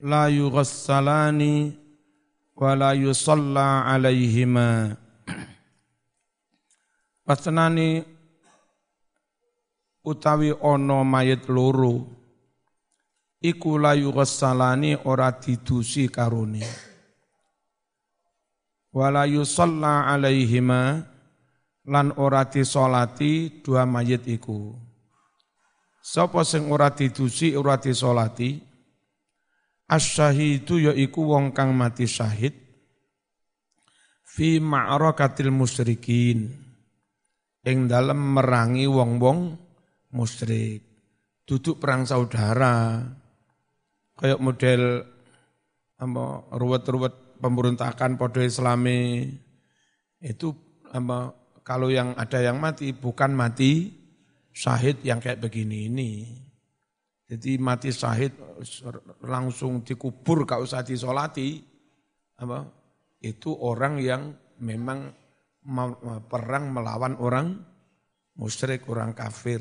la yughassalani wa la yusalla alaihima Pasenani utawi ono mayit loro iku la yughassalani ora didusi karone. Wala yusalla alaihima lan ora disolati dua mayit iku. Sapa sing ora didusi ora disolati Asyahidu yaiku wong kang mati syahid fi ma'rakatil musyrikin ing dalem merangi wong-wong musyrik duduk perang saudara. Kayak model apa ruwet-ruwet pemberontakan podo islami. Itu apa kalau yang ada yang mati bukan mati syahid yang kayak begini ini jadi mati syahid langsung dikubur gak usah disolati. Apa? Itu orang yang memang perang melawan orang musyrik, orang kafir.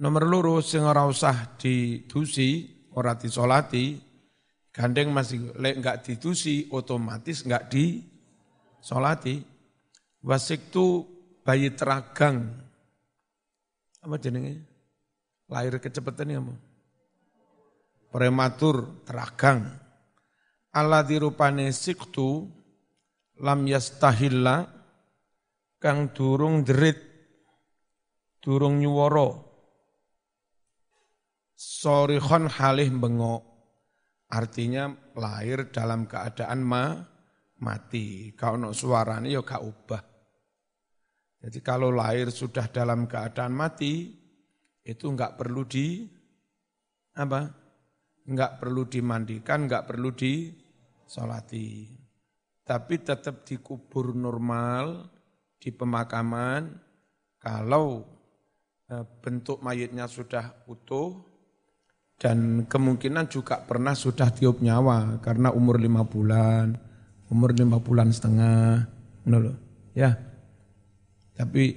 Nomor loro sing ora usah didusi, ora disolati, gandeng masih lek enggak didusi otomatis enggak disolati. Wasik tu bayi teragang. Apa jenenge? Lahir kecepatan ya mau. Prematur teragang. Allah dirupane siktu lam yastahilla kang durung derit durung nyuwara sorihon halih bengok artinya lahir dalam keadaan ma mati kau no suaranya ya gak ubah jadi kalau lahir sudah dalam keadaan mati itu enggak perlu di apa? Enggak perlu dimandikan, enggak perlu disolati. Tapi tetap dikubur normal di pemakaman kalau eh, bentuk mayitnya sudah utuh dan kemungkinan juga pernah sudah tiup nyawa karena umur lima bulan, umur lima bulan setengah, loh, ya. Tapi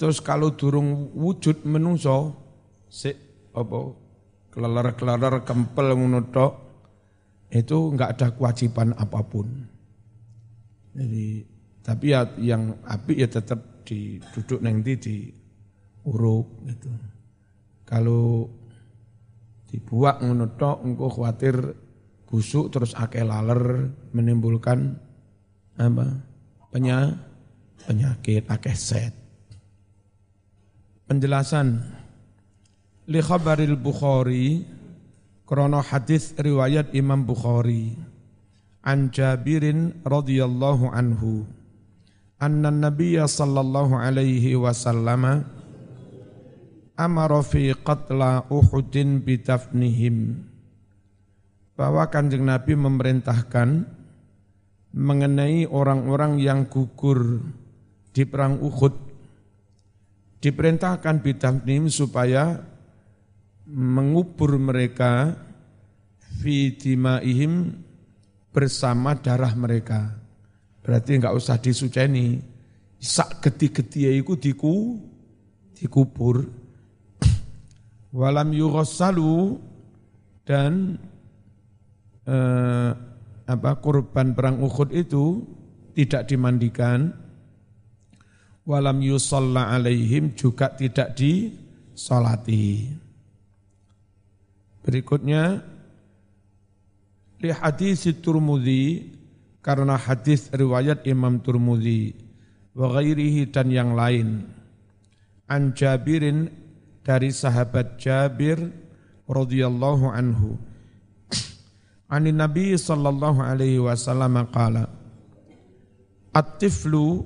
terus kalau durung wujud menungso, sik apa kelelar-kelelar kempel ngono itu enggak ada kewajiban apa pun. Jadi tapi ya yang api ya tetap duduk nanti di uruk gitu. Kalau dibuat ngono tok engko khawatir busuk terus akeh laler menimbulkan apa? penyakit akeh set. Penjelasan li khabaril Bukhari krono hadis riwayat Imam Bukhari. An Jabirin radhiyallahu anhu anna nabiyya sallallahu alaihi wasallam amara fi qatla Uhudin bitafnihim. Bahwa kanjeng Nabi memerintahkan mengenai orang-orang yang gugur di perang Uhud. Diperintahkan bitafnihim supaya mengubur mereka fi dimaihim bersama darah mereka. Berarti enggak usah disuceni. Sak geti-geti iku diku dikubur. Walam yughassalu dan eh, apa korban perang Uhud itu tidak dimandikan. Walam yusalla alaihim juga tidak disolati. Berikutnya li hadis Turmudi karena hadis riwayat Imam Turmudi wa ghairihi dan yang lain. An Jabirin dari sahabat Jabir radhiyallahu anhu. Ani Nabi sallallahu alaihi wasallam qala At-tiflu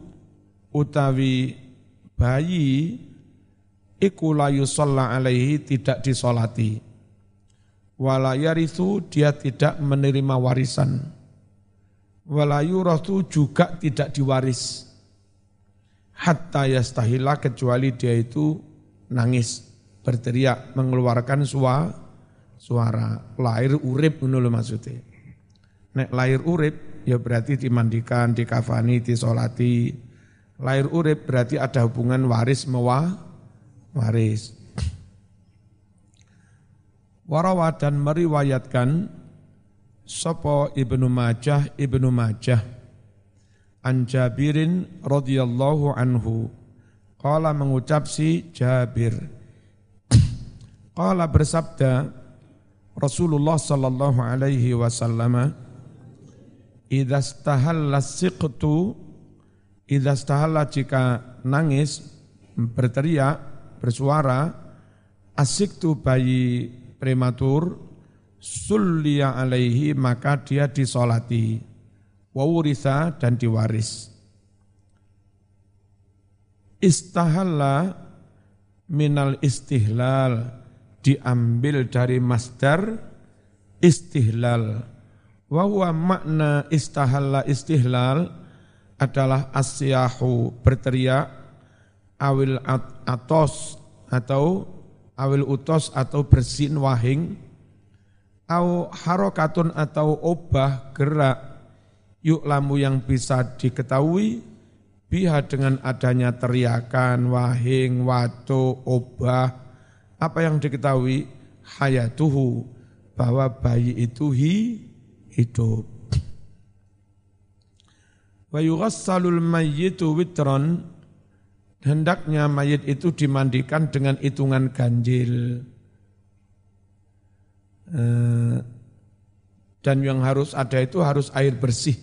utawi bayi iku la alaihi tidak disolati wala yarithu dia tidak menerima warisan. Wala yurathu juga tidak diwaris. Hatta yastahila kecuali dia itu nangis berteriak mengeluarkan suara suara. Lahir urip ngono maksudnya. Nek lahir urip ya berarti dimandikan dikafani disolati. Lahir urip berarti ada hubungan waris mewah waris Warawa dan meriwayatkan Sopo Ibnu Majah Ibnu Majah. An Jabirin radhiyallahu anhu. Qala mengucap si Jabir. Qala bersabda Rasulullah sallallahu alaihi wasallam Idza stahalla siqtu idza stahalla jika nangis berteriak bersuara asik tu bayi prematur sulliya alaihi maka dia disolati. Wawurisa dan diwaris. Istahalla minal istihlal diambil dari masdar istihlal. Wa makna istahalla istihlal adalah asyahu berteriak awil atos atau awil utos atau bersin wahing au harokatun atau obah gerak yuk lamu yang bisa diketahui biha dengan adanya teriakan, wahing, watu, obah, apa yang diketahui hayatuhu bahwa bayi itu hi, hidup. Wa yughassalul mayyitu witron hendaknya mayit itu dimandikan dengan hitungan ganjil. Eh, dan yang harus ada itu harus air bersih.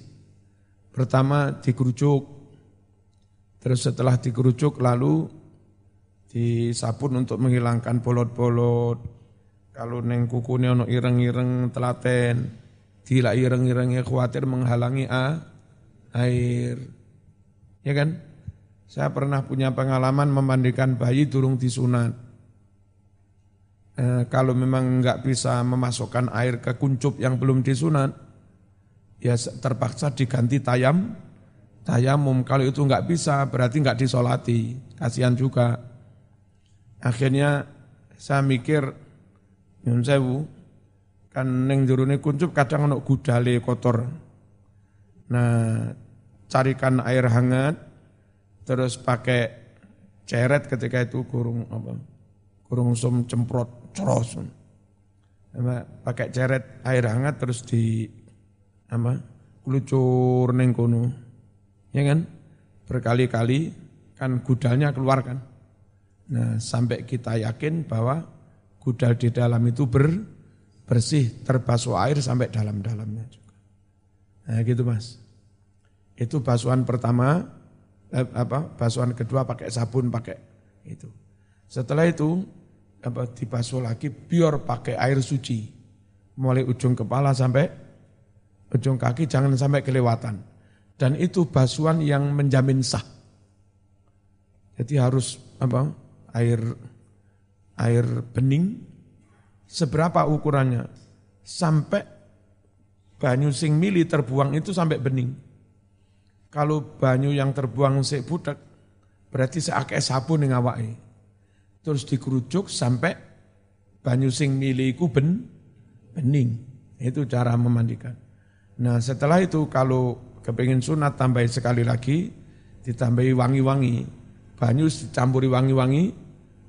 Pertama dikerucuk, terus setelah dikerucuk lalu disabun untuk menghilangkan bolot-bolot. Kalau neng kukunya ono ireng-ireng telaten, tidak ireng-irengnya khawatir menghalangi air. Ya kan? Saya pernah punya pengalaman memandikan bayi durung disunat eh, kalau memang enggak bisa memasukkan air ke kuncup yang belum disunat, ya terpaksa diganti tayam, tayamum. Kalau itu enggak bisa, berarti enggak disolati, kasihan juga. Akhirnya saya mikir, nyun sewu, kan neng jurune kuncup kadang ono gudale kotor. Nah, carikan air hangat, terus pakai ceret ketika itu kurung apa, kurung sum cemprot cros. Pakai ceret air hangat terus di apa? Kelucur neng kono. Ya kan? Berkali-kali kan gudalnya keluar kan. Nah, sampai kita yakin bahwa gudal di dalam itu ber, bersih, terbasuh air sampai dalam-dalamnya juga. Nah, gitu Mas. Itu basuhan pertama, eh, apa? Basuhan kedua pakai sabun, pakai itu. Setelah itu apa dibasuh lagi biar pakai air suci. Mulai ujung kepala sampai ujung kaki jangan sampai kelewatan. Dan itu basuhan yang menjamin sah. Jadi harus apa? air air bening seberapa ukurannya? Sampai banyu sing mili terbuang itu sampai bening. Kalau banyu yang terbuang sik budak berarti seakai sabun yang awake terus dikerucuk sampai banyu sing miliku ben bening. Itu cara memandikan. Nah setelah itu kalau kepingin sunat tambahin sekali lagi, ditambahi wangi-wangi. Banyu dicampuri wangi-wangi,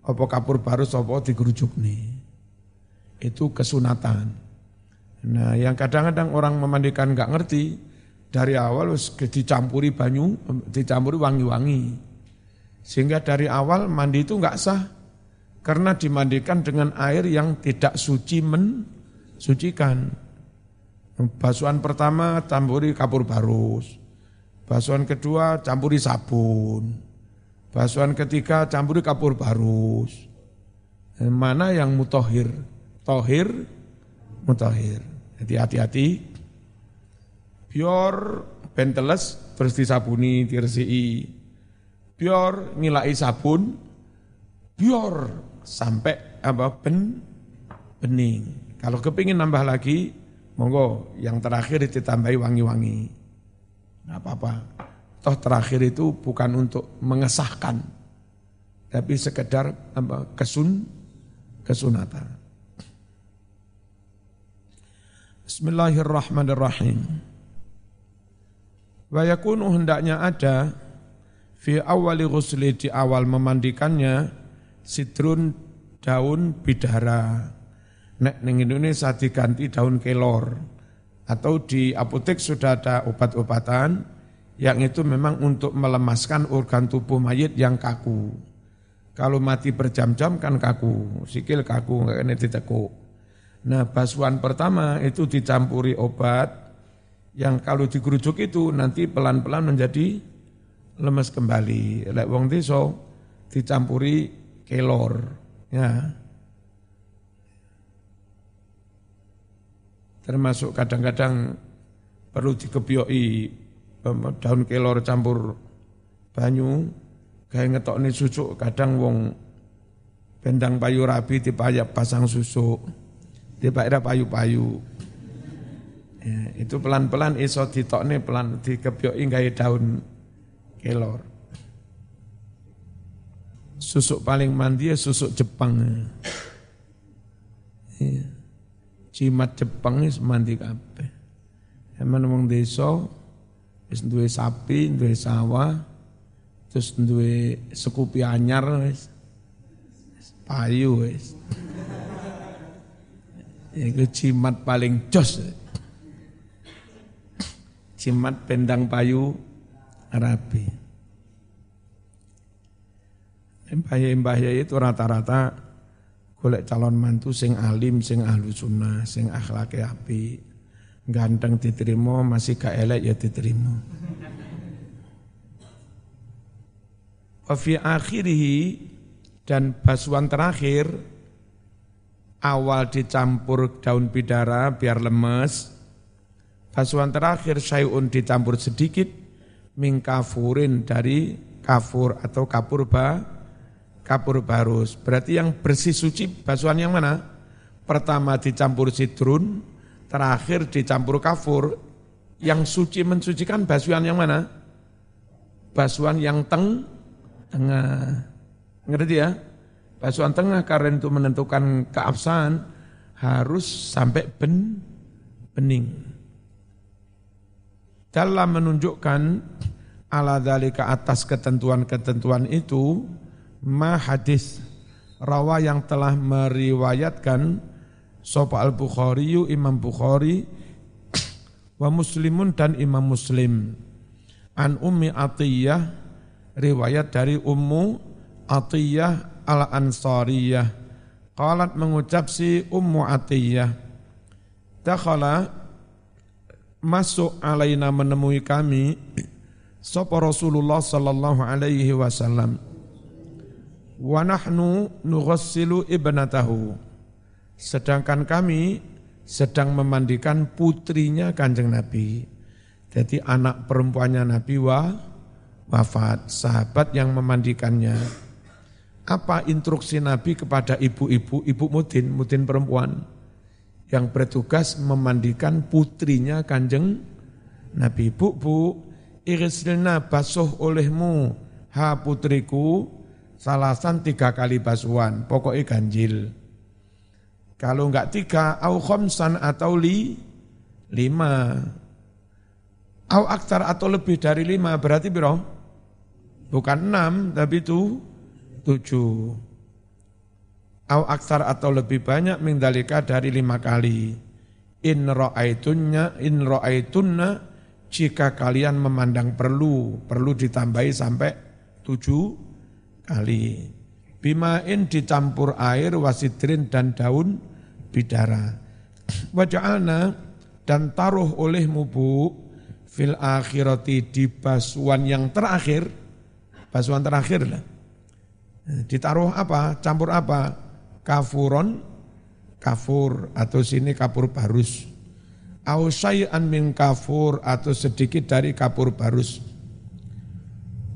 apa kapur baru apa dikerucuk nih. Itu kesunatan. Nah yang kadang-kadang orang memandikan nggak ngerti, dari awal dicampuri banyu, dicampuri wangi-wangi. Sehingga dari awal mandi itu nggak sah, karena dimandikan dengan air yang tidak suci mensucikan. Basuhan pertama campuri kapur barus. Basuhan kedua campuri sabun. Basuhan ketiga campuri kapur barus. Mana yang mutohir? Tohir, mutohir. Jadi hati-hati. Biar benteles terus disabuni, diresiki. Biar ngilai sabun, biar sampai apa ben bening. Kalau kepingin nambah lagi, monggo yang terakhir ditambahi wangi-wangi. Nggak apa-apa. Toh terakhir itu bukan untuk mengesahkan, tapi sekedar apa, kesun kesunatan. Bismillahirrahmanirrahim. Wa yakunu hendaknya ada fi awali ghusli di awal memandikannya sidrun daun bidara. Nek ning Indonesia diganti daun kelor atau di apotek sudah ada obat-obatan yang itu memang untuk melemaskan organ tubuh mayit yang kaku. Kalau mati berjam-jam kan kaku, sikil kaku, nggak kena ditekuk. Nah basuhan pertama itu dicampuri obat yang kalau dikerucuk itu nanti pelan-pelan menjadi lemes kembali. Lek wong desa dicampuri kelor, ya. termasuk kadang-kadang perlu dikebioi daun kelor campur banyu kayak ngetokne susu kadang wong bendang payu rabi dipayak pasang susu dipayak payu-payu ya, itu pelan-pelan iso ditokne pelan dikebioi gawe daun kelor susuk paling mandi ya susuk Jepang ya cimat Jepang wis mandi kabeh. Emang wong desa wis duwe sapi, duwe sawah, terus duwe sekupi anyar wis payu wis. Iku cimat paling jos. Cimat pendang payu rabi. Mbah-mbah itu rata-rata golek calon mantu sing alim, sing ahlu sunnah, sing akhlake api. Ganteng diterima, masih gak elek ya diterima. Wa fi akhirihi dan basuhan terakhir awal dicampur daun bidara biar lemes. Basuhan terakhir syai'un dicampur sedikit mingkafurin dari kafur atau kapur ba kapur barus. Berarti yang bersih suci basuhan yang mana? Pertama dicampur sidrun, terakhir dicampur kafur. Yang suci mensucikan basuhan yang mana? Basuhan yang teng, tengah. Ngerti ya? Basuhan tengah karena itu menentukan keabsahan harus sampai ben, bening. Dalam menunjukkan ala dalika atas ketentuan-ketentuan itu, ma hadis rawa yang telah meriwayatkan Sopa al-Bukhari Imam Bukhari wa Muslimun dan Imam Muslim. An Ummi Atiyah riwayat dari Ummu Atiyah al-Ansariyah. Qalat mengucap si Ummu Atiyah dakhala masuk alaina menemui kami sapa Rasulullah sallallahu alaihi wasallam. Wa nahnu nughassilu ibnatahu. Sedangkan kami sedang memandikan putrinya Kanjeng Nabi. Jadi anak perempuannya Nabi wa wafat sahabat yang memandikannya. Apa instruksi Nabi kepada ibu-ibu ibu mudin mudin perempuan yang bertugas memandikan putrinya Kanjeng Nabi bu bu irisilna basuh olehmu ha putriku Salasan tiga kali basuhan, pokoknya ganjil. Kalau enggak tiga, au khomsan atau li, lima. Au aktar atau lebih dari lima, berarti biro? Bukan enam, tapi itu tujuh. Au aktar atau lebih banyak mingdalika dari lima kali. In ro'aitunnya, in ro'aitunna, jika kalian memandang perlu, perlu ditambahi sampai tujuh kali. Bimain dicampur air wasidrin dan daun bidara. Waja'alna dan taruh oleh mubu fil akhirati di basuhan yang terakhir. Basuhan terakhir lah. Ditaruh apa? Campur apa? Kafuron, kafur atau sini kapur barus. Ausai'an min kafur atau sedikit dari kapur barus.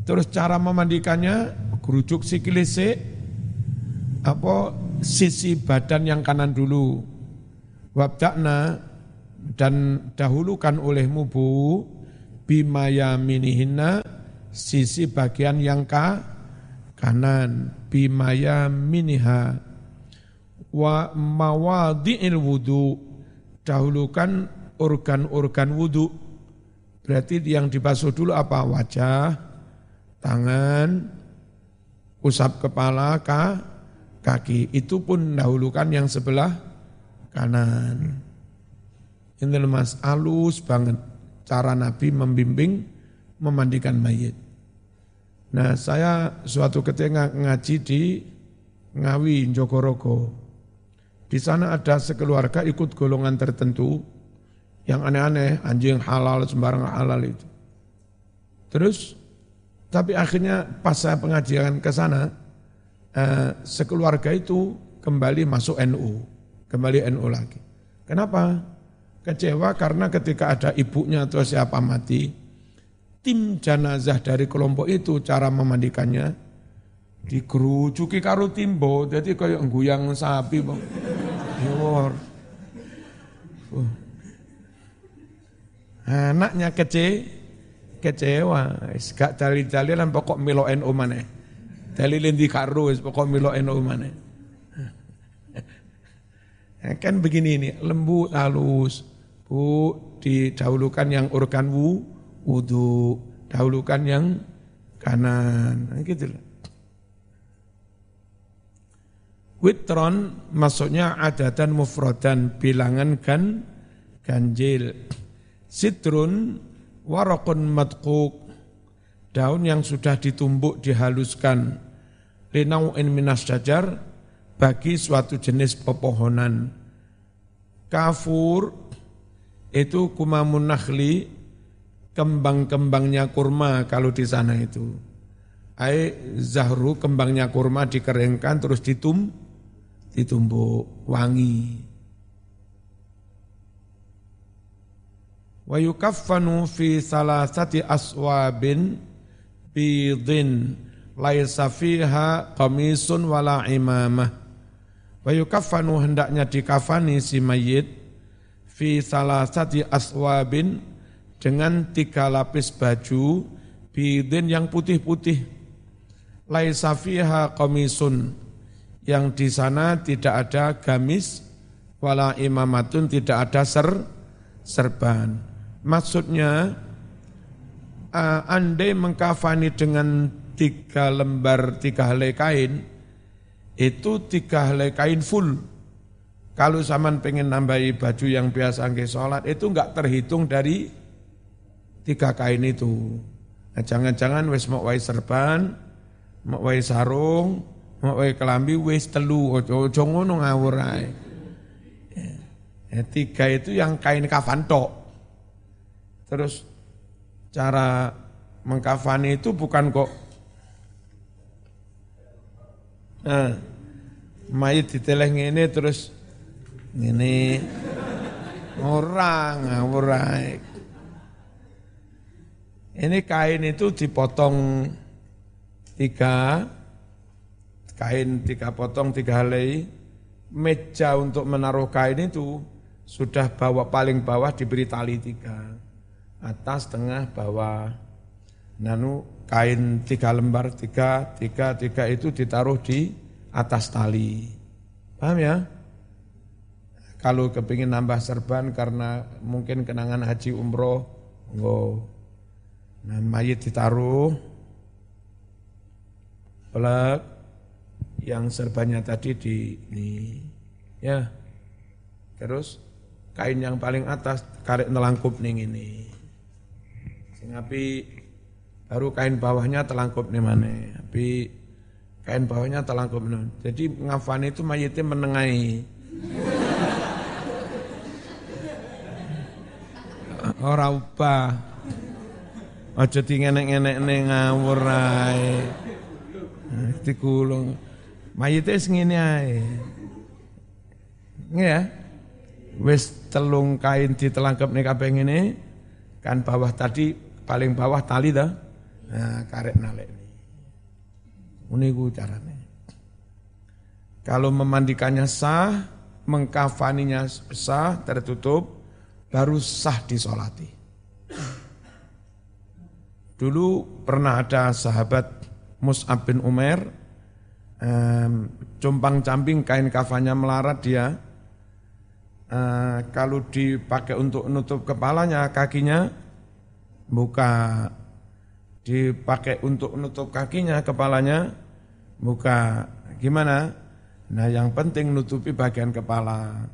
Terus cara memandikannya kerucuk sikilise apa sisi badan yang kanan dulu. Wabdakna dan dahulukan olehmu bu bimaya minihina sisi bagian yang ka kanan bimaya miniha wa mawadi'il wudu dahulukan organ-organ wudu berarti yang dibasuh dulu apa wajah tangan, usap kepala, ka, kaki. Itu pun dahulukan yang sebelah kanan. Ini mas alus banget cara Nabi membimbing memandikan mayit. Nah saya suatu ketika ngaji di Ngawi, Jogorogo. Di sana ada sekeluarga ikut golongan tertentu yang aneh-aneh, anjing halal, sembarang halal itu. Terus, tapi akhirnya pas saya pengajian ke sana, eh, sekeluarga itu kembali masuk NU, kembali NU lagi. Kenapa? Kecewa karena ketika ada ibunya atau siapa mati, tim jenazah dari kelompok itu cara memandikannya dikerucuki karo timbo jadi kayak guyang sapi bang Yor. Uh. anaknya kece kecewa. Gak dalil-dalilan pokok milo NU mana dalilin di karo pokok milo NU mana kan begini ini lembut halus bu didahulukan yang organ wu wudhu dahulukan yang kanan. Nah, gitu loh Witron maksudnya adatan mufradan bilangan kan ganjil. Sitrun warokun matkuk daun yang sudah ditumbuk dihaluskan linau'in minas jajar bagi suatu jenis pepohonan. Kafur itu kumamun nakhli kembang-kembangnya kurma kalau di sana itu. Ai zahru kembangnya kurma dikeringkan terus ditum ditumbuk wangi. Wa yukaffanu fi salasati aswabin bidin laisa fiha qamisun wala imamah. Wa yukaffanu hendaknya dikafani si mayit fi salasati aswabin dengan tiga lapis baju bidin yang putih-putih. Laisa fiha qamisun yang di sana tidak ada gamis, wala imamatun tidak ada ser, serban. Maksudnya, uh, andai mengkafani dengan tiga lembar, tiga helai kain, itu tiga helai kain full. Kalau zaman pengen nambahi baju yang biasa nggih sholat, itu enggak terhitung dari tiga kain itu. Nah, jangan-jangan wis mau serban, mau sarung, Wae kelambi wis telu ojo ngono ngawur ae. Ya, tiga itu yang kain kafan tok. Terus cara mengkafani itu bukan kok nah, mayit diteleh ngene terus ngene orang ae. Ini kain itu dipotong tiga, kain tiga potong, tiga helai, meja untuk menaruh kain itu sudah bawa paling bawah diberi tali tiga, atas, tengah, bawah. Nanu kain tiga lembar, tiga, tiga, tiga itu ditaruh di atas tali. Paham ya? Kalau kepingin nambah serban karena mungkin kenangan haji umroh, enggak. Nah, mayit ditaruh, pelak, yang serbannya tadi di ini. Ya. Terus kain yang paling atas karek nelangkup ning ini. Sing api baru kain bawahnya telangkup nih mana tapi kain bawahnya telangkup nih jadi ngafan itu mayitnya menengahi. Ora ubah. Aja dingenek-ngenek ngawur ae. Dikulung Mayite ngene ae. Ya. Wis telung kain ditelangkep nih kabeh ngene, kan bawah tadi paling bawah tali dah. Nah, karek nalek ini. Ku carane. Kalau memandikannya sah, mengkafaninya sah, tertutup, baru sah disolati. Dulu pernah ada sahabat Mus'ab bin Umar, um, compang camping kain kafannya melarat dia. Uh, kalau dipakai untuk nutup kepalanya kakinya buka. Dipakai untuk nutup kakinya kepalanya buka. Gimana? Nah yang penting nutupi bagian kepala.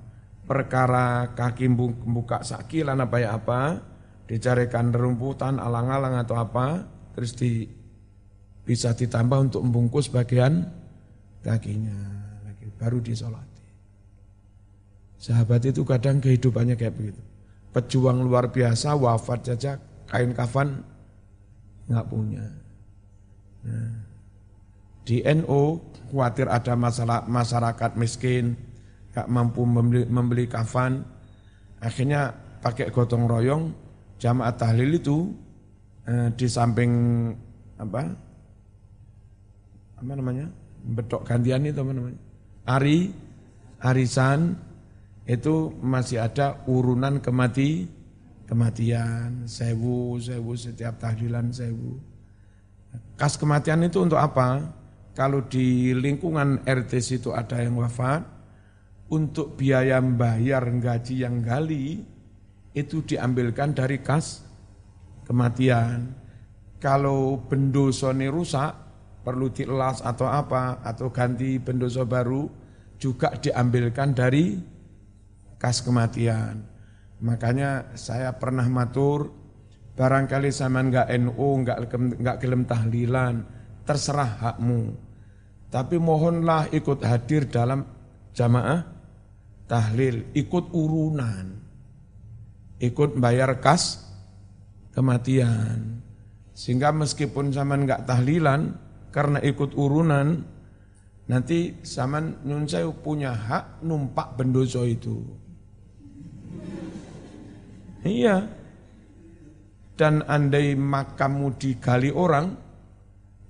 Perkara kaki buka sakilan apa ya apa, dicarikan rumputan alang-alang atau apa, terus di bisa ditambah untuk membungkus bagian kakinya, baru disolati. Sahabat itu kadang kehidupannya kayak begitu. Pejuang luar biasa, wafat saja, kain kafan nggak punya. Nah, di NO khawatir ada masalah masyarakat miskin, gak mampu membeli, membeli kafan, akhirnya pakai gotong royong jamaah tahlil itu eh, di samping apa apa namanya bedok gantian itu namanya? Ari arisan itu masih ada urunan kemati kematian sewu sewu setiap tahlilan sewu. Kas kematian itu untuk apa? Kalau di lingkungan RT situ ada yang wafat untuk biaya membayar gaji yang gali itu diambilkan dari kas kematian. Kalau bendoso ini rusak, perlu dielas atau apa, atau ganti bendoso baru, juga diambilkan dari kas kematian. Makanya saya pernah matur, barangkali sama enggak NU, enggak, enggak gelem tahlilan, terserah hakmu. Tapi mohonlah ikut hadir dalam jamaah tahlil, ikut urunan, ikut bayar kas kematian. Sehingga meskipun zaman nggak tahlilan, karena ikut urunan, nanti zaman nun saya punya hak numpak bendoso itu. Iya. Dan andai makammu digali orang,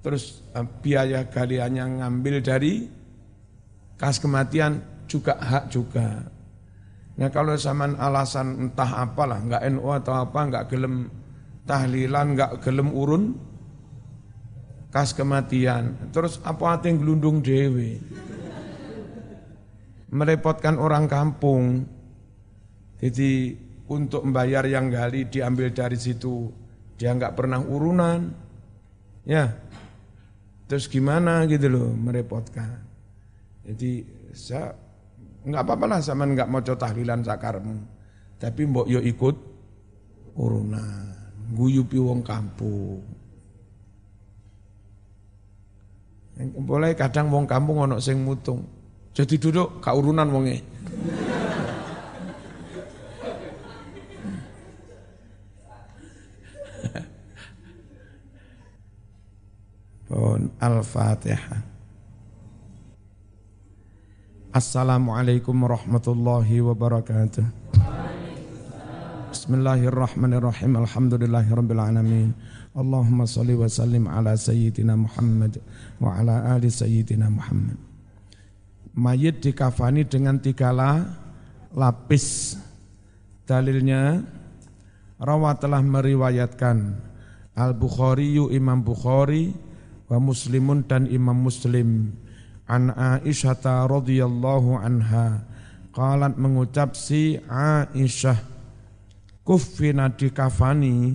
terus eh, biaya galiannya ngambil dari kas kematian, juga hak juga. Nah kalau zaman alasan entah apalah, nggak NU atau apa, nggak gelem tahlilan, nggak gelem urun, kas kematian. Terus apa yang gelundung dewe? Merepotkan orang kampung. Jadi untuk membayar yang gali diambil dari situ. Dia nggak pernah urunan. Ya, terus gimana gitu loh merepotkan. Jadi saya Enggak apa-apa lah sama enggak mau tahlilan sakarmu. Tapi mbok yo ikut urunan, guyupi wong kampung. Boleh kadang wong kampung ono sing mutung. Jadi duduk ka urunan wonge. Pun Al-Fatihah. Assalamualaikum warahmatullahi wabarakatuh. Bismillahirrahmanirrahim. Alhamdulillahirabbil. Allahumma salli wa sallim ala sayyidina Muhammad wa ala ali sayyidina Muhammad. Mayit dikafani dengan tiga lapis. Dalilnya Rawa telah meriwayatkan Al-Bukhari Imam Bukhari wa Muslimun dan Imam Muslim an Aisyah radhiyallahu anha qalat mengucap si Aisyah kuffina dikafani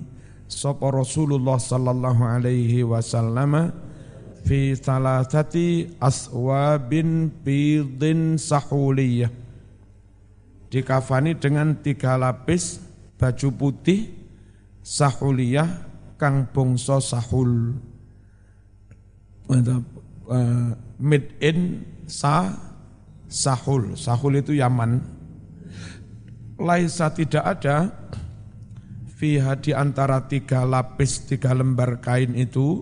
sapa Rasulullah sallallahu alaihi wasallam fi salasati aswabin bidin sahuliyah dikafani dengan tiga lapis baju putih sahuliyah kang bongso sahul uh, made in sa sahul. Sahul itu Yaman. Laisa tidak ada fiha di antara tiga lapis, tiga lembar kain itu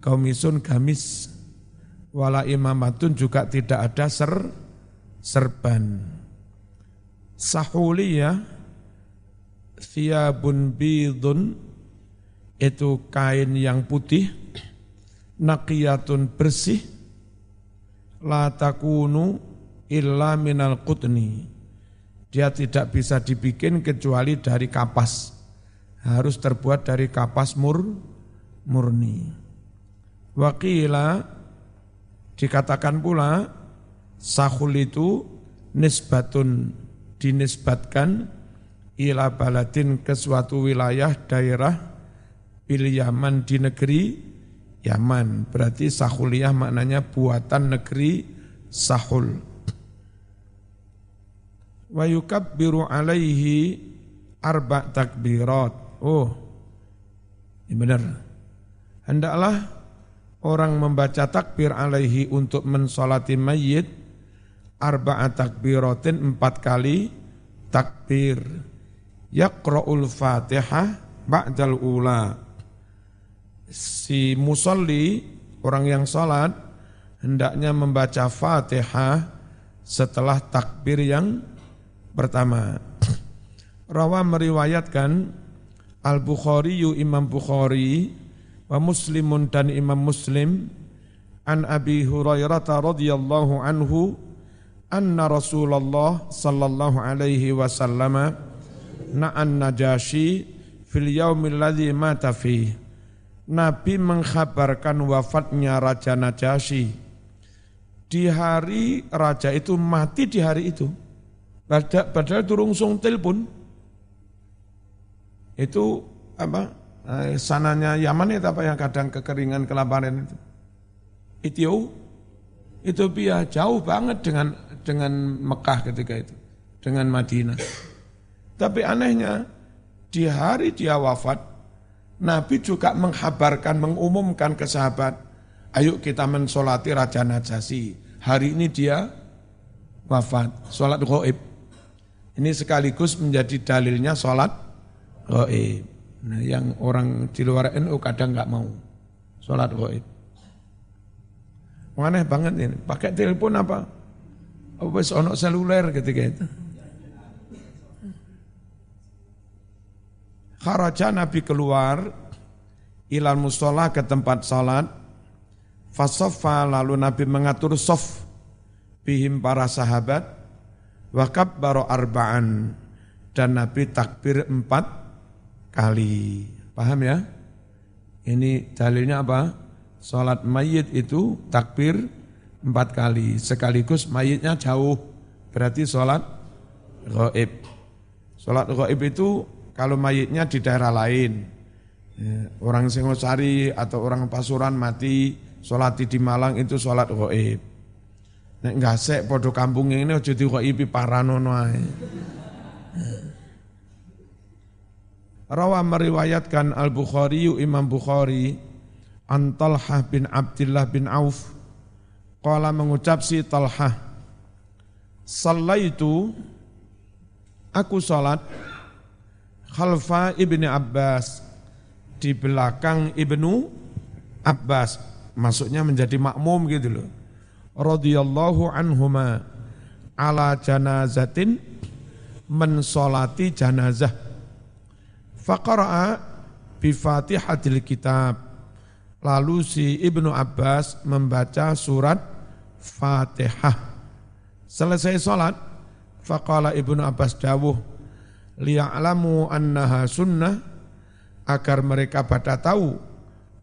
kaumisun gamis wala imamatun juga tidak ada ser serban. Sahuliyah thiyabun bidun itu kain yang putih naqiyatun bersih la takunu illa minal qutni dia tidak bisa dibikin kecuali dari kapas harus terbuat dari kapas mur murni wakila dikatakan pula sahul itu nisbatun dinisbatkan ila baladin ke suatu wilayah daerah bil Yaman di negeri Yaman. Berarti sahuliyah maknanya buatan negeri sahul. Wa yukabbiru alaihi arba takbirat. Oh, ini benar. Hendaklah orang membaca takbir alaihi untuk mensolati mayit arba'a takbiratin empat kali takbir yaqra'ul fatihah ba'dal ula si musalli orang yang salat hendaknya membaca fatihah setelah takbir yang pertama. Rawa meriwayatkan Al-Bukhari Imam Bukhari wa Muslimun dan Imam Muslim an Abi Hurairah radhiyallahu anhu anna Rasulullah sallallahu alaihi wasallam na'an Najashi fil yaumil ladzi mata fi Nabi mengkhabarkan wafatnya Raja Najasyi di hari raja itu mati di hari itu padahal, padahal turung sung telepon itu apa eh, sananya Yaman itu apa yang kadang kekeringan kelaparan itu? Ethiopia Ethiopia jauh banget dengan dengan Mekah ketika itu dengan Madinah. Tapi anehnya di hari dia wafat Nabi juga menghabarkan mengumumkan ke sahabat ayo kita mensolati Raja Najasyi hari ini dia wafat sholat goib ini sekaligus menjadi dalilnya sholat goib Nah, yang orang di luar NU kadang nggak mau sholat goib. Aneh banget ini, pakai telepon apa? Oh, wes ono seluler ketika itu. Kharaja Nabi keluar ilal musola ke tempat salat. Fasofa lalu Nabi mengatur sof bihim para sahabat. Wakab baro arba'an dan Nabi takbir empat kali. Paham ya? Ini dalilnya apa? Salat mayit itu takbir empat kali. Sekaligus mayitnya jauh. Berarti salat gaib. Salat gaib itu kalau mayitnya di daerah lain. Ya, orang Singosari atau orang Pasuruan mati, salat di Malang itu salat gaib. Nek sek podo kampung ini aja dighaibi paranono ae. Rawa meriwayatkan Al-Bukhari Imam Bukhari an Talhah bin Abdullah bin Auf qala mengucap si Talhah Sallaitu aku salat khalfa Ibni Abbas di belakang Ibnu Abbas maksudnya menjadi makmum gitu loh radhiyallahu anhuma ala janazatin mensolati janazah Faqara'a bi Fatihatil Kitab. Lalu si Ibnu Abbas membaca surat Fatihah. Selesai salat, faqala Ibnu Abbas dawuh liya'lamu annaha sunnah agar mereka pada tahu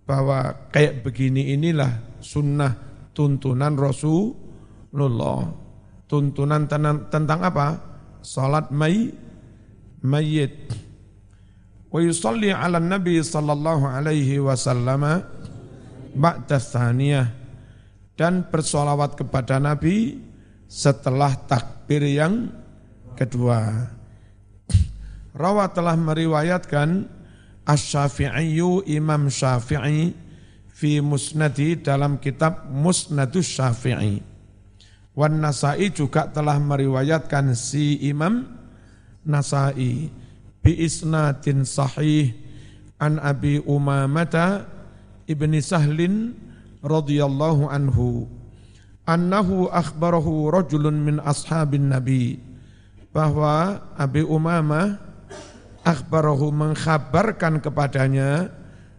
bahwa kayak begini inilah sunnah tuntunan Rasulullah. Tuntunan tentang, tentang apa? Salat may, mayit wa yusalli ala nabi sallallahu alaihi wasallam ba'da thaniyah dan bersolawat kepada Nabi setelah takbir yang kedua. Rawa telah meriwayatkan Asy-Syafi'i Imam Syafi'i fi musnadi dalam kitab Musnadus Syafi'i. Wan Nasai juga telah meriwayatkan si Imam Nasai bi isnadin sahih an Abi Umamata ibni Sahlin radhiyallahu anhu annahu akhbarahu rajulun min ashabin nabi bahwa Abi Umamah akhbarahu mengkhabarkan kepadanya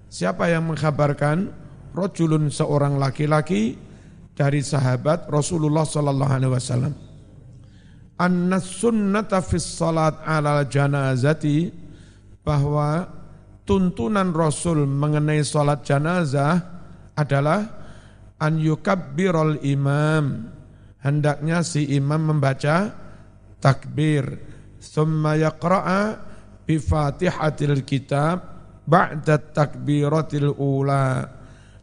siapa yang mengkhabarkan rajulun seorang laki-laki dari sahabat Rasulullah sallallahu alaihi wasallam. Anna sunnata fis salat ala janazati bahwa tuntunan Rasul mengenai salat janazah adalah an yukabbirul imam. Hendaknya si imam membaca takbir. Thumma yaqra'a bi fatihatil kitab ba'da takbiratil ula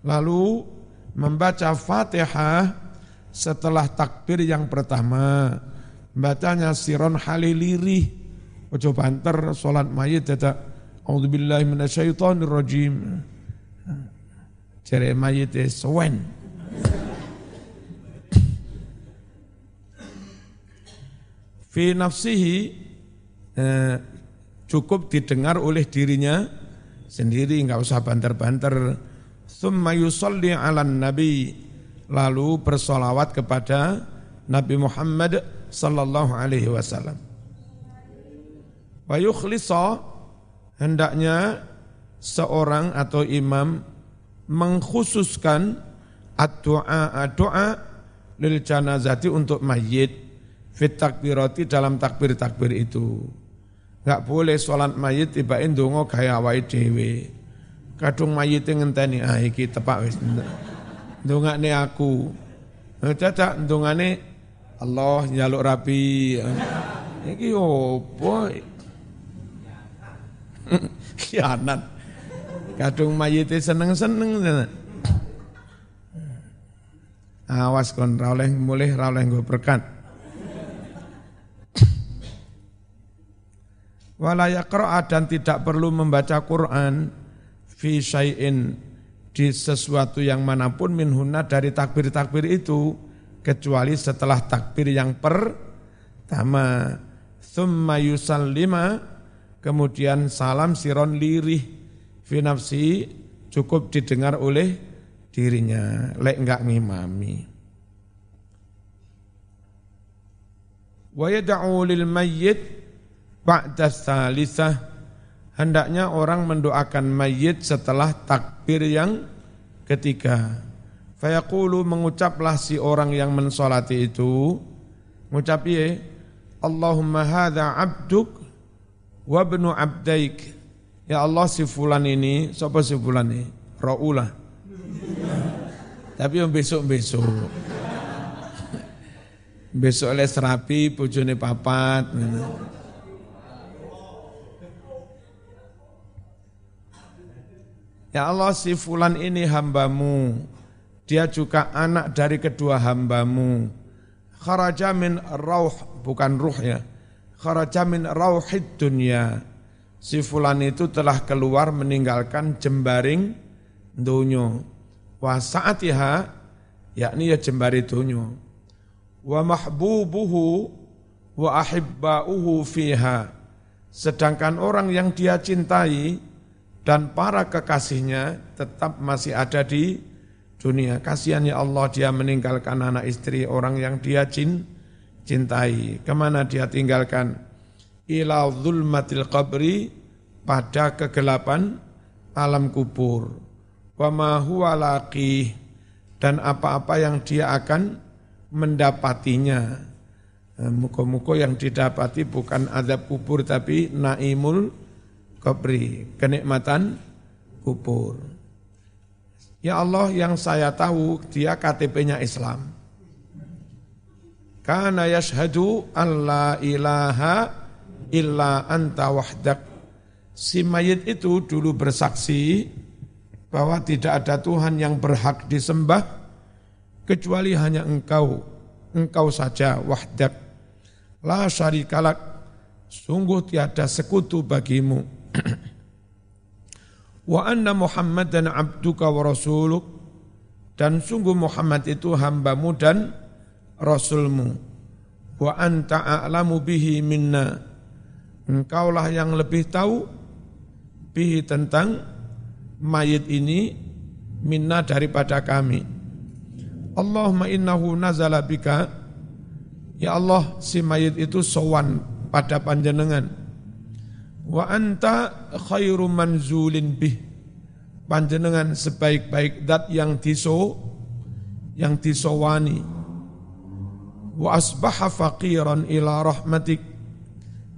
lalu membaca Fatihah setelah takbir yang pertama. Bacanya siron haliliri ojo banter salat mayit dadak auzubillahi minasyaitonir rajim jere mayit sewen. Fi nafsihi eh, cukup didengar oleh dirinya sendiri nggak usah banter-banter thumma yusalli ala nabi lalu bersolawat kepada Nabi Muhammad sallallahu alaihi wasallam wa hendaknya seorang atau imam mengkhususkan doa doa lil janazati untuk mayit fit takbirati dalam takbir-takbir itu. Enggak boleh sholat mayit dongo gaya awake dhewe. Kadung mayit ngenteni ah iki tepak wis. Ndongakne aku. Dadak ndongane Allah nyaluk rapi. Iki opo? Khianat. Kadung mayit seneng-seneng. Awas kon ra oleh mulih ra oleh nggo berkat. wala dan tidak perlu membaca Quran fi di sesuatu yang mana pun minhuna dari takbir-takbir itu kecuali setelah takbir yang pertama. Thumma yusallima kemudian salam siron lirih fi nafsi cukup didengar oleh dirinya. Lek enggak ngimami. Wa yad'u lil mayyit Ba'da salisah hendaknya orang mendoakan mayit setelah takbir yang ketiga. Fayaqulu mengucaplah si orang yang mensolati itu, mengucap ya, Allahumma hadha abduk wa ibnu abdaik. Ya Allah si fulan ini, siapa si fulan ini? Ra'ulah. Tapi yang besok-besok. Besok oleh serapi, bojone papat. Ya Allah si fulan ini hambamu, dia juga anak dari kedua hambamu. Kharaja min rauh, bukan ruh ya. Kharaja min rauhid dunia. Si fulan itu telah keluar meninggalkan jembaring dunyo. Wa sa'atiha, yakni ya jembari dunyo. Wa mahbubuhu wa ahibba'uhu fiha. Sedangkan orang yang dia cintai, dan para kekasihnya tetap masih ada di dunia. Kasihan ya Allah dia meninggalkan anak istri orang yang dia cintai. Ke mana dia tinggalkan? Ila zulmatil qabri pada kegelapan alam kubur. Wa ma huwa laqih dan apa-apa yang dia akan mendapatinya. Muka-muka yang didapati bukan azab kubur tapi naimul kubri, kenikmatan kubur. Ya Allah yang saya tahu dia KTP-nya Islam. Karena yashhadu an la ilaha illa anta wahdak. Si mayit itu dulu bersaksi bahwa tidak ada Tuhan yang berhak disembah kecuali hanya engkau, engkau saja wahdak. La syarikalak, sungguh tiada sekutu bagimu wa anna Muhammadan abduka wa rasuluk. Dan sungguh Muhammad itu hambamu dan rasulmu. Wa anta a'lamu bihi minna. Engkaulah yang lebih tahu bihi tentang mayit ini minna daripada kami. Allahumma innahu nazala bika. Ya Allah si mayit itu sowan pada panjenengan wa anta khairu manzulin bih. Panjenengan sebaik-baik dat yang diso yang disowani. Wa asbaha faqiran ila rahmatik.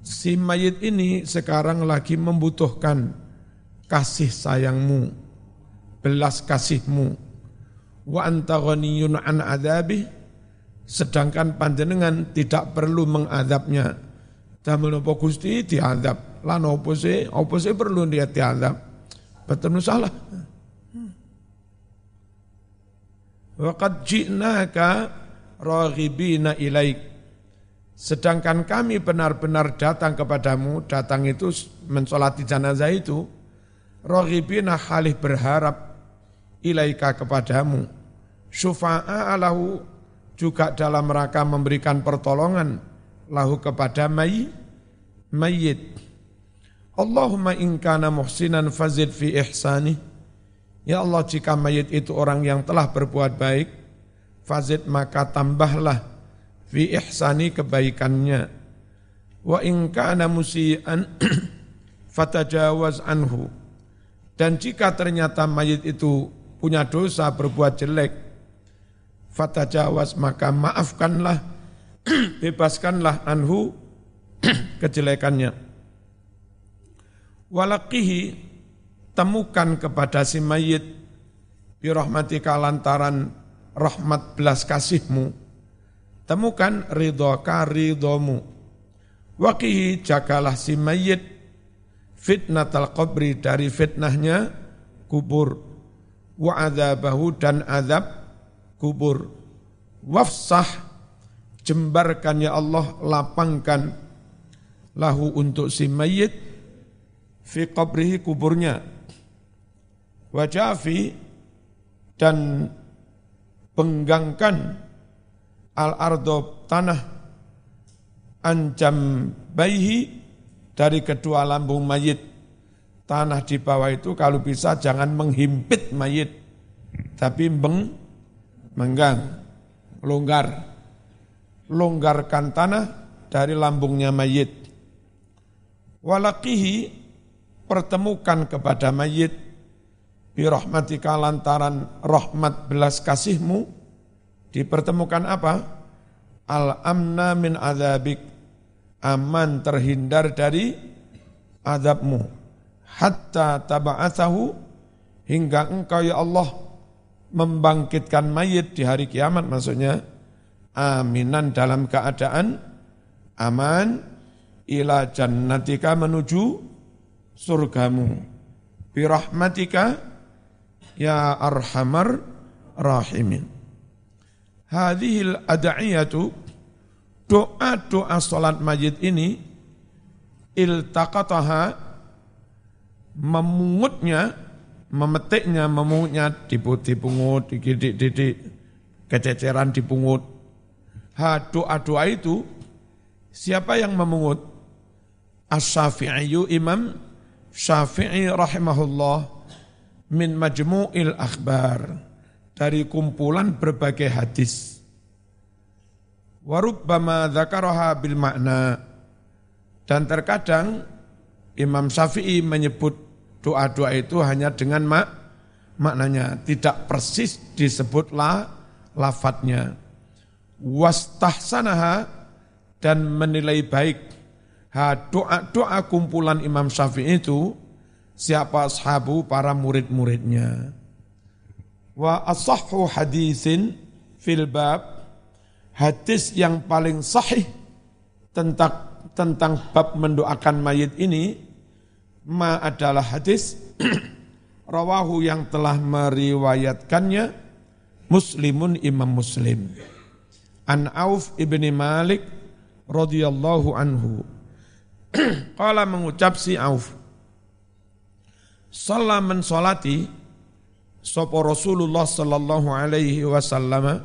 Si mayit ini sekarang lagi membutuhkan kasih sayangmu belas kasihmu. Wa anta ghaniyun an adabih. Sedangkan panjenengan tidak perlu mengadabnya. Damel napa Gusti diadab lan opo sih, opo sih perlu dia dianggap betul salah. Waqad ji'naka raghibina ilaik. Sedangkan kami benar-benar datang kepadamu, datang itu mensolati jenazah itu, rohibina halih berharap ilaika kepadamu, syufa'a lahu juga dalam rangka memberikan pertolongan lahu kepada may, mayit. Allahumma in kana muhsinan fazid fi ihsani. Ya Allah jika mayit itu orang yang telah berbuat baik, fazid maka tambahlah fi ihsani kebaikannya. Wa in kana musian fatajawaz anhu. Dan jika ternyata mayit itu punya dosa berbuat jelek fatajawaz maka maafkanlah bebaskanlah anhu kejelekannya walakihi temukan kepada si mayit birahmatika lantaran rahmat belas kasihmu Temukan ridhoka ridhomu. Wakihi jagalah si mayit fitnatal qabri dari fitnahnya kubur. Wa adzabahu dan azab kubur. Wafsah jembarkan ya Allah lapangkan lahu untuk si mayit fi qabrihi kuburnya. Wajafi dan penggangkan al-ardo tanah ancam bayi dari kedua lambung mayit. Tanah di bawah itu kalau bisa jangan menghimpit mayit, tapi meng, menggang, longgar. Longgarkan tanah dari lambungnya mayit. Walakihi pertemukan kepada mayit birahmatika lantaran rahmat belas kasihmu dipertemukan apa? Al-amna min azabik, aman terhindar dari azabmu. Hatta taba'athahu, hingga engkau ya Allah membangkitkan mayit di hari kiamat maksudnya aminan dalam keadaan aman ila jannatika menuju surgamu. Birahmatika ya arhamar rahimin. Hadhil ad'iyatu doa-doa salat majid ini iltaqataha memungutnya memetiknya memungutnya dipungut dididik-didik kececeran dipungut. Ha doa-doa itu siapa yang memungut? As-syafi'i imam syafi'i rahimahullah min majmu'il akhbar dari kumpulan berbagai hadis. Warubbama dzakaraha bil makna dan terkadang Imam Syafi'i menyebut doa-doa itu hanya dengan mak maknanya tidak persis disebutlah lafadznya. Wastahsanaha dan menilai baik doa-doa kumpulan Imam Syafi'i itu siapa sahabu para murid-muridnya. Wa asahhu hadisin fil bab hadis yang paling sahih tentang tentang bab mendoakan mayit ini ma adalah hadis rawahu yang telah meriwayatkannya muslimun imam muslim an Auf ibni Malik radhiyallahu anhu qala mengucap si Auf Salam mensolati Sopo Rasulullah sallallahu alaihi wasallam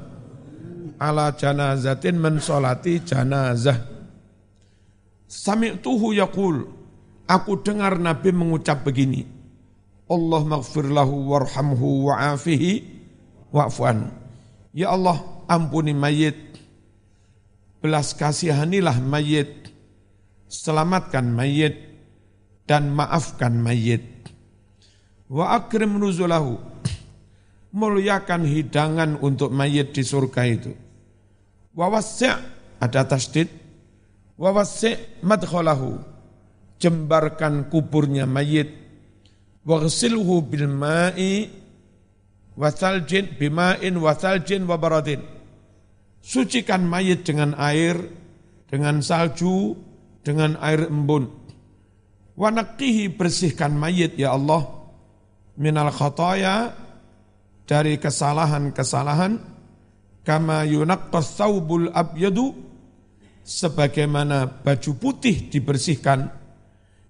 ala janazatin mensolati janazah. Sami'tuhu yaqul, aku dengar Nabi mengucap begini, Allah maghfir lahu warhamhu wa'afihi wa'fu'an. Ya Allah, ampuni mayit, belas kasihanilah mayit, selamatkan mayit, dan maafkan mayit. Wa akrim nuzulahu, muliakan hidangan untuk mayit di surga itu. Wawassi' ada tasdid, wawassi' madkhalahu, jembarkan kuburnya mayit, waghsilhu bil ma'i wasaljin bima'in wasaljin wabaradin. Sucikan mayit dengan air, dengan salju, dengan air embun. Wanakihi bersihkan mayit ya Allah minal khataya dari kesalahan-kesalahan kama yunaqqas saubul abyadu sebagaimana baju putih dibersihkan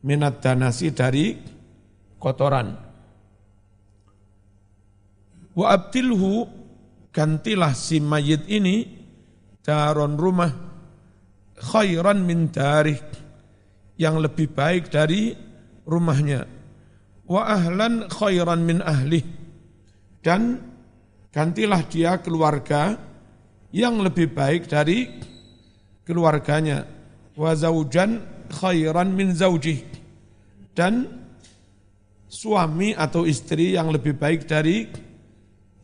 minat danasi dari kotoran. Wa abtilhu gantilah si mayit ini daron rumah khairan min darih yang lebih baik dari rumahnya. Wa ahlan khairan min ahli dan gantilah dia keluarga yang lebih baik dari keluarganya. Wa zaujan khairan min zaujih dan suami atau istri yang lebih baik dari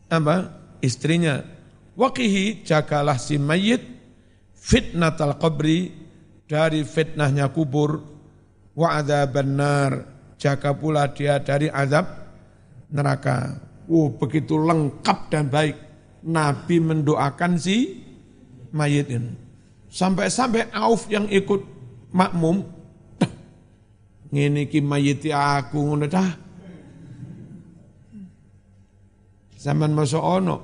apa? istrinya. Waqihi jagalah si mayit fitnatal qabri dari fitnahnya kubur wa adzaban nar jaga pula dia dari azab neraka. Oh, begitu lengkap dan baik. Nabi mendoakan si mayit ini. Sampai-sampai Auf yang ikut makmum ngene iki mayiti aku ngono ta Zaman masa ono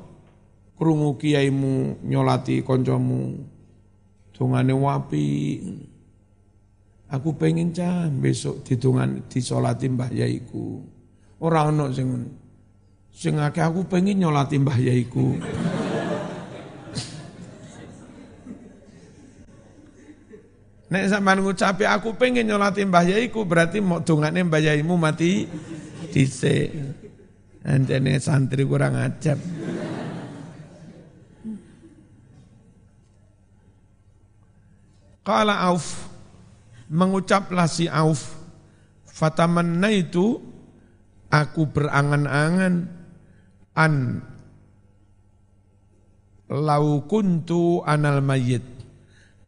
krungu kiaimu nyolati koncomu dungane wapi Aku pengen cah besok didungan disolati mbah yaiku. Ora ono sing sing aku pengen nyolati mbah yaiku. Nek sampean ngucapi aku pengen nyolati Mbah Yaiku berarti mau dongane Mbah Yaimu mati dhisik. Anjene santri kurang ajab. Kala Auf. Mengucaplah si Auf. Fatamanna itu aku berangan-angan. An. Lau kuntu anal mayyit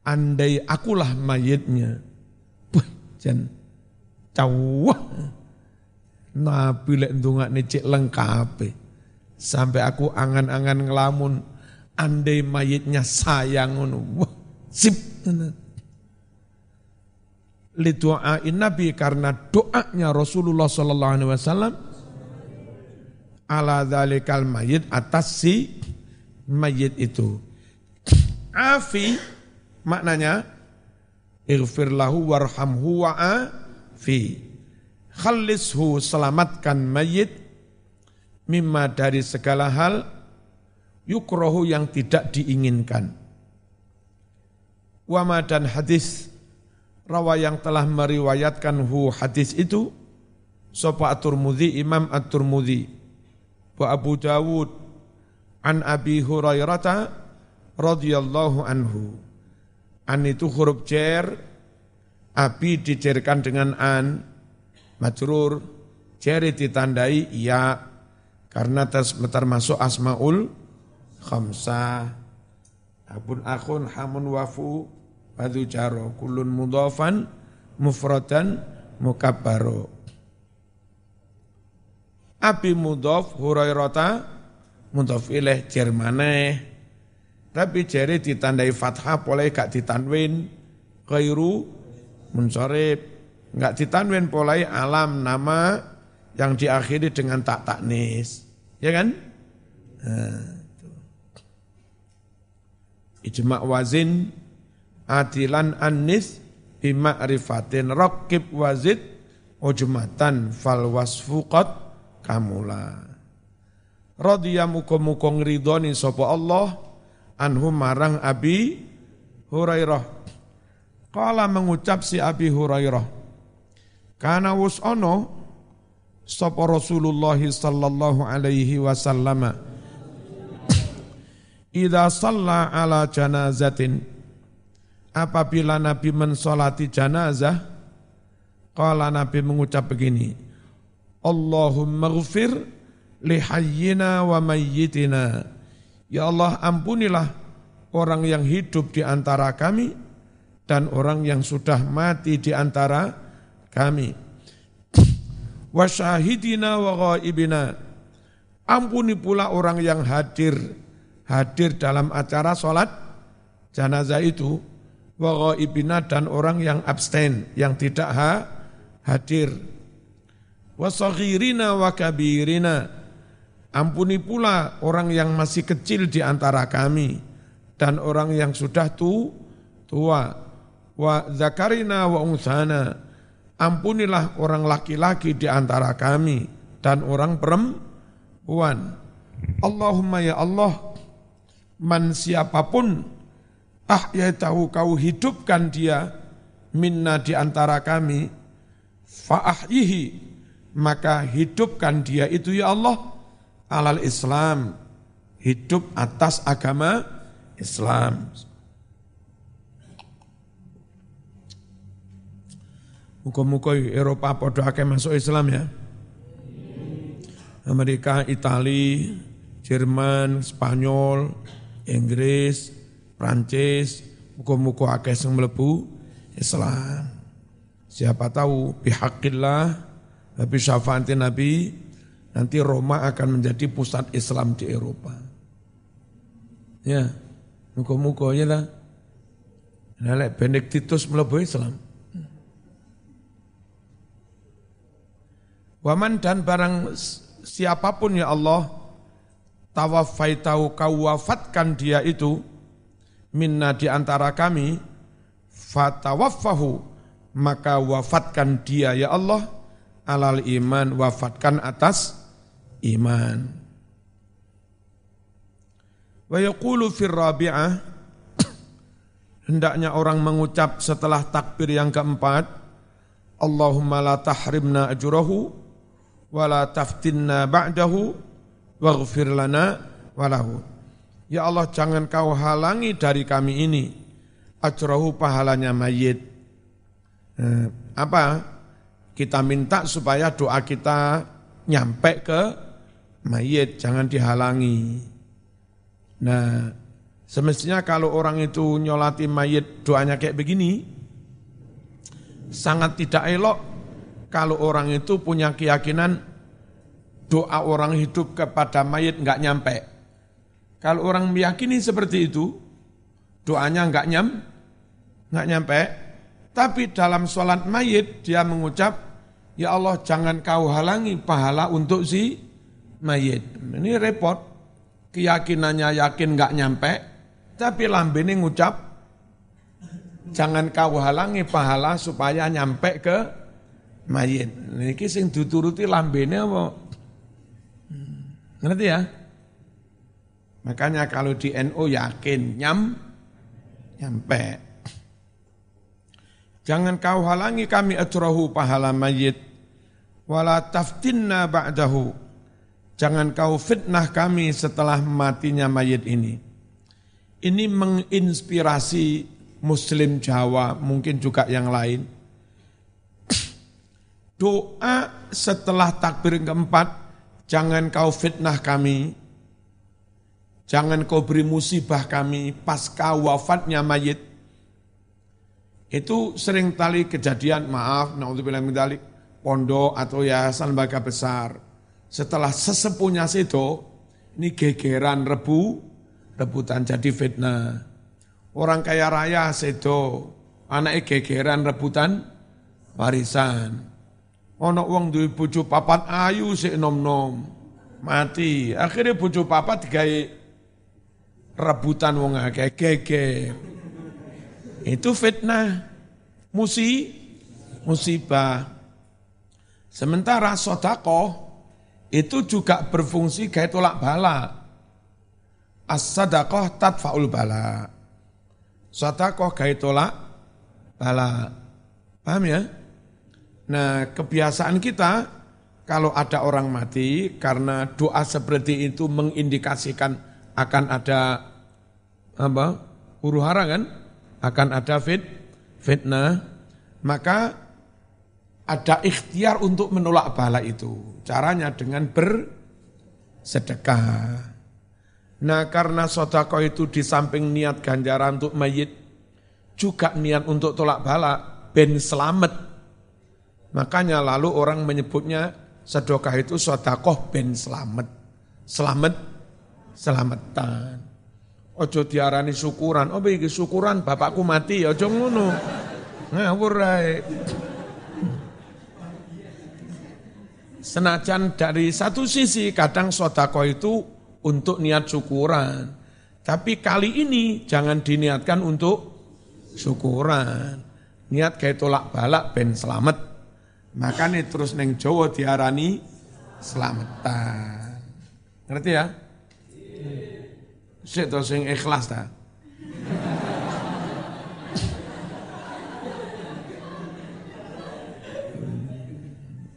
andai akulah mayitnya. Wah, jan. Cawah. Nabi lek ndongakne cek lengkap. Sampai aku angan-angan ngelamun. Andai mayitnya sayang ngono. Wah, sip Lidu'ain Nabi karena doanya Rasulullah sallallahu alaihi wasallam ala dzalikal mayit atas si mayit itu. Afi Maknanya ighfir lahu warhamhu wa'afi. Khalishu selamatkan mayit mimma dari segala hal yukrohu yang tidak diinginkan. Wama dan hadis rawa yang telah meriwayatkan hu hadis itu sopa at-Turmudzi Imam at-Turmudzi wa Abu Dawud an Abi Hurairah radhiyallahu anhu. An itu huruf cer, abi dicerkan dengan an, majrur, ceri ditandai ya, karena termasuk asmaul khamsah. Abun akhun hamun wafu badu jaro kulun mudofan mufradan mukabbaro. Abi mudof hurairata mudof ilaih jermaneh tapi jari ditandai fathah boleh gak ditanwin kairu munsorib. Gak ditanwin boleh alam nama yang diakhiri dengan tak taknis. Ya kan? Nah, Ijma' wazin adilan anis bima'rifatin rakib wazid ujmatan fal wasfuqat kamula. Radhiya muka-muka ngridoni sapa Allah anhu marang Abi Hurairah. Kala mengucap si Abi Hurairah. Karena wus ono sapa Rasulullah sallallahu alaihi wasallam Ida salla ala janazatin apabila Nabi mensolati janazah Kala Nabi mengucap begini Allahumma gfir lihayyina wa mayyitina Ya Allah ampunilah orang yang hidup di antara kami dan orang yang sudah mati di antara kami. Wa syahidina wa ghaibina. Ampuni pula orang yang hadir hadir dalam acara sholat jenazah itu wa ghaibina dan orang yang abstain yang tidak ha, hadir. Wa saghirina wa kabirina Ampuni pula orang yang masih kecil di antara kami dan orang yang sudah tu, tua. Wa zakarina wa unsana. Ampunilah orang laki-laki di antara kami dan orang perempuan. Allahumma ya Allah, man siapa pun ah ya tahu kau hidupkan dia minna di antara kami fa'ahyihi maka hidupkan dia itu ya Allah alal Islam hidup atas agama Islam Muka-muka Eropa podo akeh masuk Islam ya. Amerika, Italia, Jerman, Spanyol, Inggris, Prancis, muka-muka akeh sing mlebu Islam. Siapa tahu bihaqillah, tapi syafaati Nabi, nanti Roma akan menjadi pusat Islam di Eropa. Ya, muka-muka ya lah. Nah, Benediktus mlebu Islam. Waman dan barang siapa pun ya Allah, tawafaitau kau wafatkan dia itu, minna di antara kami, fatawaffahu, maka wafatkan dia ya Allah, alal iman, wafatkan atas iman. Wa yaqulu fir rabi'ah, hendaknya orang mengucap setelah takbir yang keempat, Allahumma la tahrimna ajurahu, wa la taftinna ba'dahu, waghfir lana walahu. Ya Allah jangan kau halangi dari kami ini ajrahu pahalanya mayit. Eh, apa? Kita minta supaya doa kita nyampe ke mayit, jangan dihalangi. Nah, semestinya kalau orang itu nyolati mayit doanya kayak begini, sangat tidak elok kalau orang itu punya keyakinan doa orang hidup kepada mayit nggak nyampe. Kalau orang meyakini seperti itu, doanya enggak nyam, enggak nyampe. Tapi dalam sholat mayit dia mengucap, Ya Allah jangan kau halangi pahala untuk si mayit. Ini repot. Keyakinannya yakin enggak nyampe, tapi ini ngucap, jangan kau halangi pahala supaya nyampe ke mayit. Ini sing dituruti lambene apa? Ngerti ya? Makanya kalau di NU yakin nyam, nyampe. Jangan kau halangi kami atrahu pahala mayit. Wala taftinna ba'dahu. Jangan kau fitnah kami setelah matinya mayit ini. Ini menginspirasi Muslim Jawa, mungkin juga yang lain. Doa setelah takbir keempat, jangan kau fitnah kami, Jangan kau beri musibah kami pasca wafatnya mayit. Itu sering tali kejadian, maaf, naudzubillah min dalik, pondok atau yayasan lembaga besar. Setelah sesepuhnya situ, ini gegeran rebu, rebutan jadi fitnah. Orang kaya raya situ, anak gegeran rebutan warisan. Ono wong duwe bojo papat ayu sik nom-nom. Mati. Akhirnya bojo papat digawe rebutan wong akeh geger. Itu fitnah, musi, musibah. Sementara sodako itu juga berfungsi kayak tolak bala. As-sadaqah tadfa'ul bala. Sodakoh kayak tolak bala. Paham ya? Nah kebiasaan kita kalau ada orang mati karena doa seperti itu mengindikasikan akan ada apa huru hara kan? Akan ada fit fitnah. Maka ada ikhtiar untuk menolak bala itu. Caranya dengan bersedekah. Nah karena sodako itu di samping niat ganjaran untuk mayit juga niat untuk tolak bala ben selamat. Makanya lalu orang menyebutnya sedekah itu sodakoh ben selamat. Selamat selamatan. Ojo diarani syukuran. Oh iki syukuran bapakku mati, ojo ngono. Ngawur ae. Senajan dari satu sisi kadang sodako itu untuk niat syukuran. Tapi kali ini jangan diniatkan untuk syukuran. Niat kayak tolak balak ben selamat. Makanya terus neng Jawa diarani selamatan. Ngerti ya? Sik to sing ikhlas ta.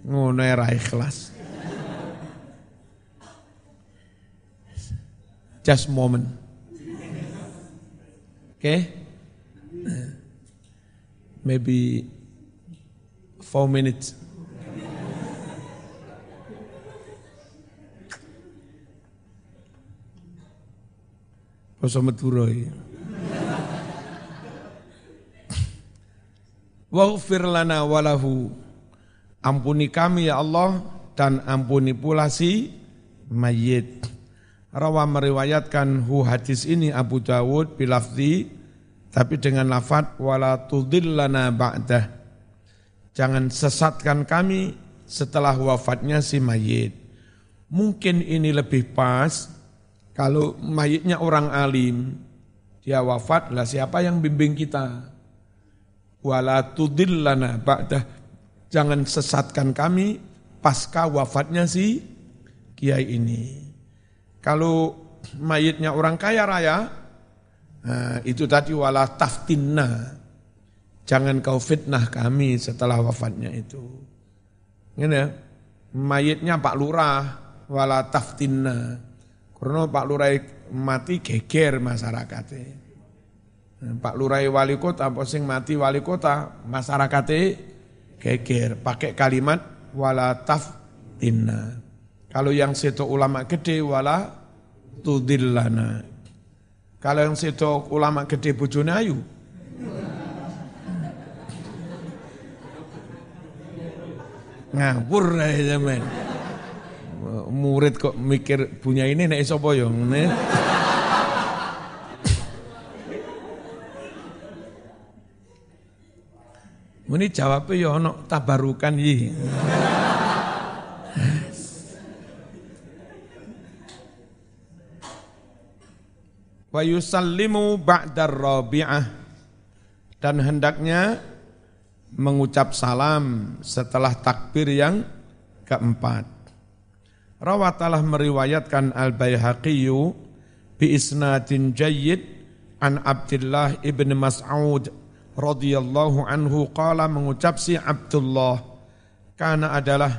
Ngono era ikhlas. Just moment. Okay? Maybe four minutes. Basa Madura iki. Waghfir lana walahu. Ampuni kami ya Allah dan ampuni pula si mayit. Rawa meriwayatkan hu hadis ini Abu Dawud bilafzi tapi dengan lafad wala tudillana ba'dah. Jangan sesatkan kami setelah wafatnya si mayit. Mungkin ini lebih pas kalau mayitnya orang alim, dia wafat, lah siapa yang bimbing kita? Wala tudillana ba'dah. Jangan sesatkan kami pasca wafatnya si kiai ini. Kalau mayitnya orang kaya raya, nah, itu tadi wala taftinna. Jangan kau fitnah kami setelah wafatnya itu. Ini ya, mayitnya Pak Lurah, wala taftinna karena Pak Lurah mati geger masyarakatnya. Pak Lurah wali kota, apa sing mati wali kota, masyarakatnya geger. Pakai kalimat wala taftinna. Kalau yang seto ulama gede wala tudillana. Kalau yang seto ulama gede bojone ayu. Ngawur aja men murid kok mikir punya ini nek sapa yo ngene. Muni jawabnya ya ono tabarukan yi. Wa yusallimu ba'dar rabi'ah dan hendaknya mengucap salam setelah takbir yang keempat. Rawat telah meriwayatkan Al-Baihaqiyyu bi isnadin jayyid an Abdullah ibn Mas'ud radhiyallahu anhu qala mengucap si Abdullah karena adalah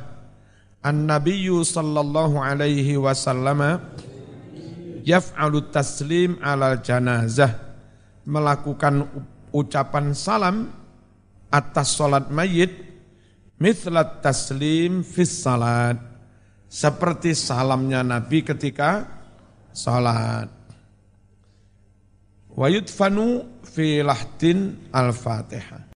An-Nabiyyu sallallahu alaihi wasallam yaf'alu taslim alal janazah melakukan ucapan salam atas salat mayit mithlat taslim fis salat seperti salamnya Nabi ketika salat. Wa yudfanu fi lahdin al-Fatihah.